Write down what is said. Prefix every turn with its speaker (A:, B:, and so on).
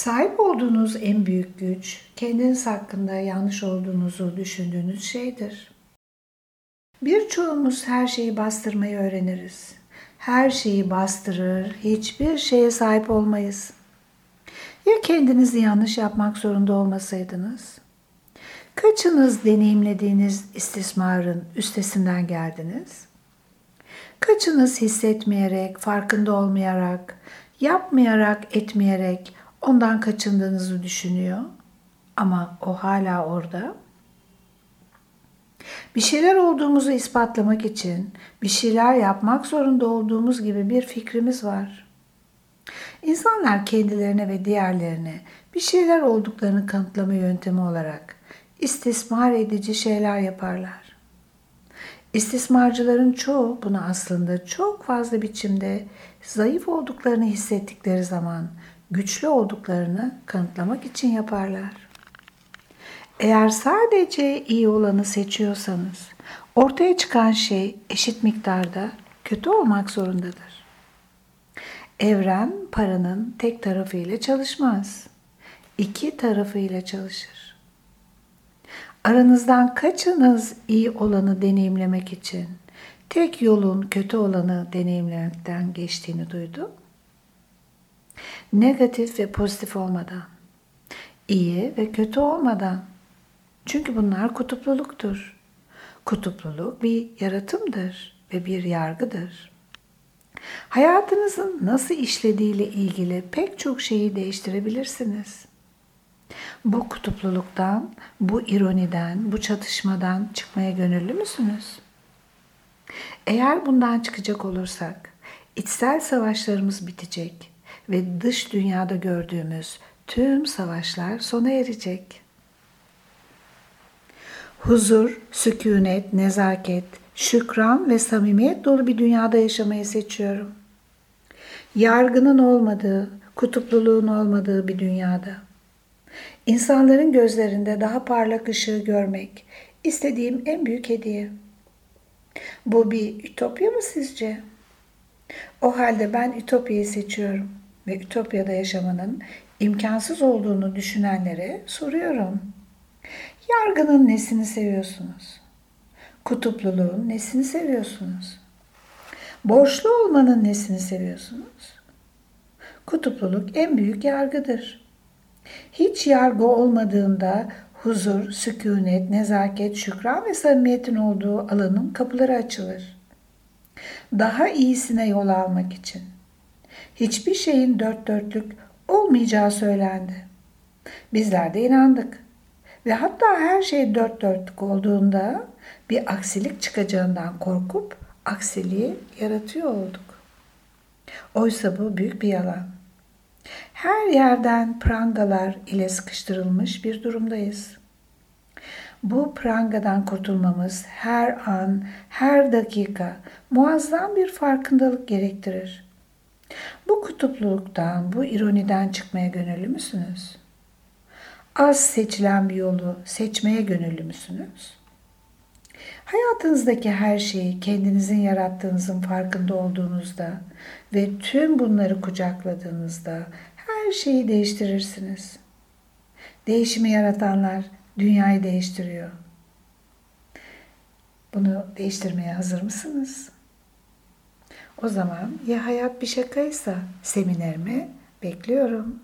A: Sahip olduğunuz en büyük güç, kendiniz hakkında yanlış olduğunuzu düşündüğünüz şeydir. Birçoğumuz her şeyi bastırmayı öğreniriz. Her şeyi bastırır, hiçbir şeye sahip olmayız. Ya kendinizi yanlış yapmak zorunda olmasaydınız? Kaçınız deneyimlediğiniz istismarın üstesinden geldiniz? Kaçınız hissetmeyerek, farkında olmayarak, yapmayarak, etmeyerek ondan kaçındığınızı düşünüyor ama o hala orada? Bir şeyler olduğumuzu ispatlamak için bir şeyler yapmak zorunda olduğumuz gibi bir fikrimiz var. İnsanlar kendilerine ve diğerlerine bir şeyler olduklarını kanıtlama yöntemi olarak istismar edici şeyler yaparlar. İstismarcıların çoğu bunu aslında çok fazla biçimde zayıf olduklarını hissettikleri zaman güçlü olduklarını kanıtlamak için yaparlar. Eğer sadece iyi olanı seçiyorsanız ortaya çıkan şey eşit miktarda kötü olmak zorundadır. Evren paranın tek tarafıyla çalışmaz. İki tarafıyla çalışır. Aranızdan kaçınız iyi olanı deneyimlemek için tek yolun kötü olanı deneyimlemekten geçtiğini duydu? Negatif ve pozitif olmadan, iyi ve kötü olmadan. Çünkü bunlar kutupluluktur. Kutupluluk bir yaratımdır ve bir yargıdır. Hayatınızın nasıl işlediğiyle ilgili pek çok şeyi değiştirebilirsiniz. Bu kutupluluktan, bu ironiden, bu çatışmadan çıkmaya gönüllü müsünüz? Eğer bundan çıkacak olursak, içsel savaşlarımız bitecek ve dış dünyada gördüğümüz tüm savaşlar sona erecek. Huzur, sükunet, nezaket, şükran ve samimiyet dolu bir dünyada yaşamayı seçiyorum. Yargının olmadığı, kutupluluğun olmadığı bir dünyada. İnsanların gözlerinde daha parlak ışığı görmek istediğim en büyük hediye. Bu bir ütopya mı sizce? O halde ben ütopyayı seçiyorum ve ütopyada yaşamanın imkansız olduğunu düşünenlere soruyorum. Yargının nesini seviyorsunuz? Kutupluluğun nesini seviyorsunuz? Borçlu olmanın nesini seviyorsunuz? Kutupluluk en büyük yargıdır. Hiç yargı olmadığında huzur, sükunet, nezaket, şükran ve samimiyetin olduğu alanın kapıları açılır. Daha iyisine yol almak için. Hiçbir şeyin dört dörtlük olmayacağı söylendi. Bizler de inandık. Ve hatta her şey dört dörtlük olduğunda bir aksilik çıkacağından korkup aksiliği yaratıyor olduk. Oysa bu büyük bir yalan. Her yerden prangalar ile sıkıştırılmış bir durumdayız. Bu prangadan kurtulmamız her an, her dakika muazzam bir farkındalık gerektirir. Bu kutupluluktan, bu ironiden çıkmaya gönüllü müsünüz? Az seçilen bir yolu seçmeye gönüllü müsünüz? Hayatınızdaki her şeyi kendinizin yarattığınızın farkında olduğunuzda ve tüm bunları kucakladığınızda her şeyi değiştirirsiniz. Değişimi yaratanlar dünyayı değiştiriyor. Bunu değiştirmeye hazır mısınız? O zaman ya hayat bir şakaysa seminerimi bekliyorum.